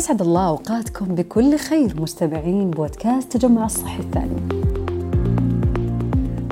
أسعد الله أوقاتكم بكل خير مستمعين بودكاست تجمع الصحي الثاني.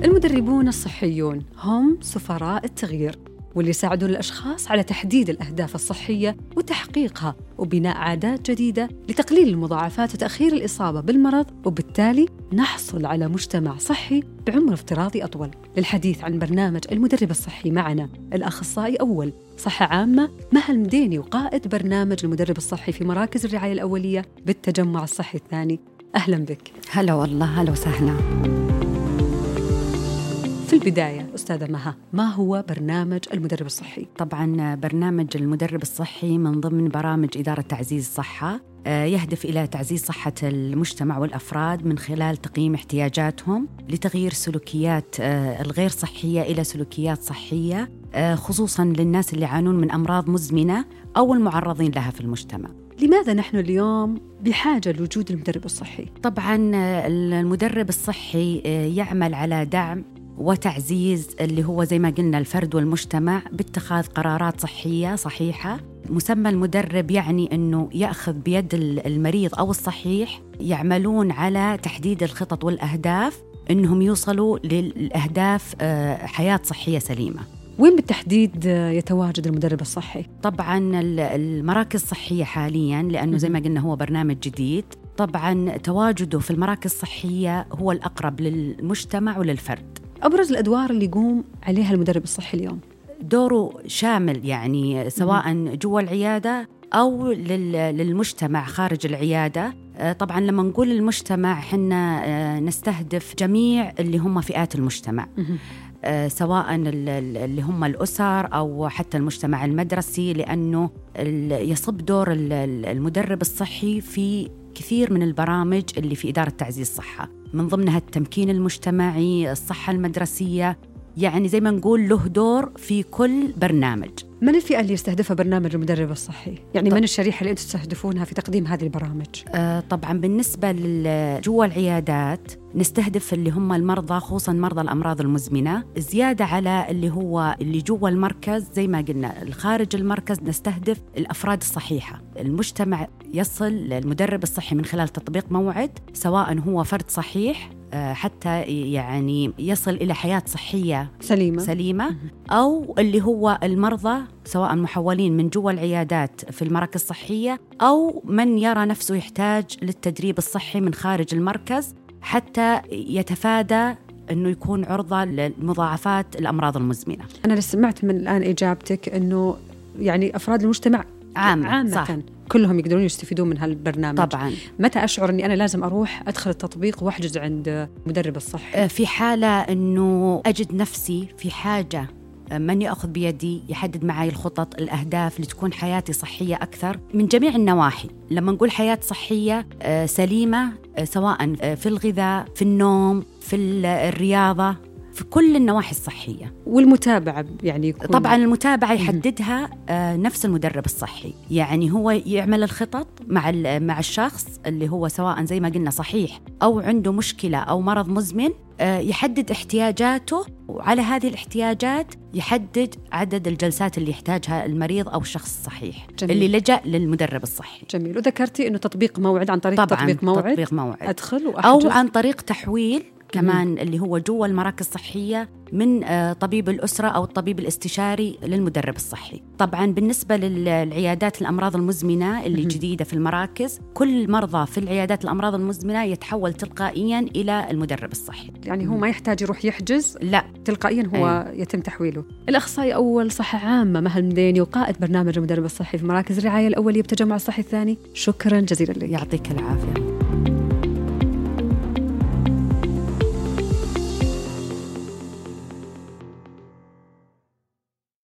المدربون الصحيون هم سفراء التغيير. واللي يساعدون الأشخاص على تحديد الأهداف الصحية وتحقيقها وبناء عادات جديدة لتقليل المضاعفات وتأخير الإصابة بالمرض وبالتالي نحصل على مجتمع صحي بعمر افتراضي أطول. للحديث عن برنامج المدرب الصحي معنا الأخصائي أول صحة عامة مها المديني وقائد برنامج المدرب الصحي في مراكز الرعاية الأولية بالتجمع الصحي الثاني. أهلا بك. هلا والله هلا وسهلا. البداية أستاذة مها ما هو برنامج المدرب الصحي؟ طبعا برنامج المدرب الصحي من ضمن برامج إدارة تعزيز الصحة آه، يهدف إلى تعزيز صحة المجتمع والأفراد من خلال تقييم احتياجاتهم لتغيير سلوكيات آه، الغير صحية إلى سلوكيات صحية آه، خصوصا للناس اللي يعانون من أمراض مزمنة أو المعرضين لها في المجتمع لماذا نحن اليوم بحاجة لوجود المدرب الصحي؟ طبعا المدرب الصحي يعمل على دعم وتعزيز اللي هو زي ما قلنا الفرد والمجتمع باتخاذ قرارات صحية صحيحة. مسمى المدرب يعني إنه يأخذ بيد المريض أو الصحيح يعملون على تحديد الخطط والأهداف إنهم يوصلوا للأهداف آه، حياة صحية سليمة. وين بالتحديد يتواجد المدرب الصحي؟ طبعا المراكز الصحية حاليا لأنه زي ما قلنا هو برنامج جديد. طبعا تواجده في المراكز الصحية هو الأقرب للمجتمع وللفرد. أبرز الأدوار اللي يقوم عليها المدرب الصحي اليوم. دوره شامل يعني سواء جوا العيادة أو للمجتمع خارج العيادة. طبعا لما نقول المجتمع حنا آه، نستهدف جميع اللي هم فئات المجتمع. آه، سواء اللي هم الأسر أو حتى المجتمع المدرسي لأنه يصب دور المدرب الصحي في كثير من البرامج اللي في إدارة تعزيز الصحة. من ضمنها التمكين المجتمعي الصحة المدرسية يعني زي ما نقول له دور في كل برنامج من الفئة اللي يستهدفها برنامج المدرب الصحي؟ يعني. من الشريحة اللي أنتم تستهدفونها في تقديم هذه البرامج؟ آه طبعا بالنسبة جوا العيادات نستهدف اللي هم المرضى خصوصا مرضى الأمراض المزمنة زيادة على اللي هو اللي جوا المركز زي ما قلنا الخارج المركز نستهدف الأفراد الصحيحة المجتمع يصل للمدرب الصحي من خلال تطبيق موعد سواء هو فرد صحيح حتى يعني يصل إلى حياة صحية سليمة سليمة أو اللي هو المرضى سواء محولين من جوا العيادات في المراكز الصحية أو من يرى نفسه يحتاج للتدريب الصحي من خارج المركز حتى يتفادى إنه يكون عرضة لمضاعفات الأمراض المزمنة. أنا سمعت من الآن إجابتك إنه يعني أفراد المجتمع عامة, عامة صح. كلهم يقدرون يستفيدون من هالبرنامج. طبعا. متى أشعر إني أنا لازم أروح أدخل التطبيق وأحجز عند مدرب الصحي آه، في حالة إنه أجد نفسي في حاجة آه، من يأخذ بيدي يحدد معي الخطط الأهداف لتكون حياتي صحية أكثر من جميع النواحي. لما نقول حياة صحية آه، سليمة سواء في الغذاء في النوم في الرياضة. في كل النواحي الصحية. والمتابعة يعني يكون طبعا المتابعة يحددها آه، نفس المدرب الصحي. يعني هو يعمل الخطط مع مع الشخص اللي هو سواء زي ما قلنا صحيح أو عنده مشكلة أو مرض مزمن آه، يحدد احتياجاته وعلى هذه الاحتياجات يحدد عدد الجلسات اللي يحتاجها المريض أو الشخص الصحيح جميل. اللي لجأ للمدرب الصحي. جميل. وذكرتي إنه تطبيق موعد عن طريق طبعا تطبيق موعد؟ تطبيق موعد. أدخل وأحجز. أو عن طريق تحويل كمان. اللي هو جوا المراكز الصحية من آه، طبيب الأسرة أو الطبيب الاستشاري للمدرب الصحي. طبعا بالنسبة للعيادات الأمراض المزمنة اللي مم. جديدة في المراكز، كل مرضى في العيادات الأمراض المزمنة يتحول تلقائيا إلى المدرب الصحي. يعني هو ما يحتاج يروح يحجز لا تلقائيا هو أي. يتم تحويله. الأخصائي أول صحة عامة مها المديني وقائد برنامج المدرب الصحي في مراكز الرعاية الأولية بتجمع الصحي الثاني، شكرا جزيلا لك. يعطيك العافية.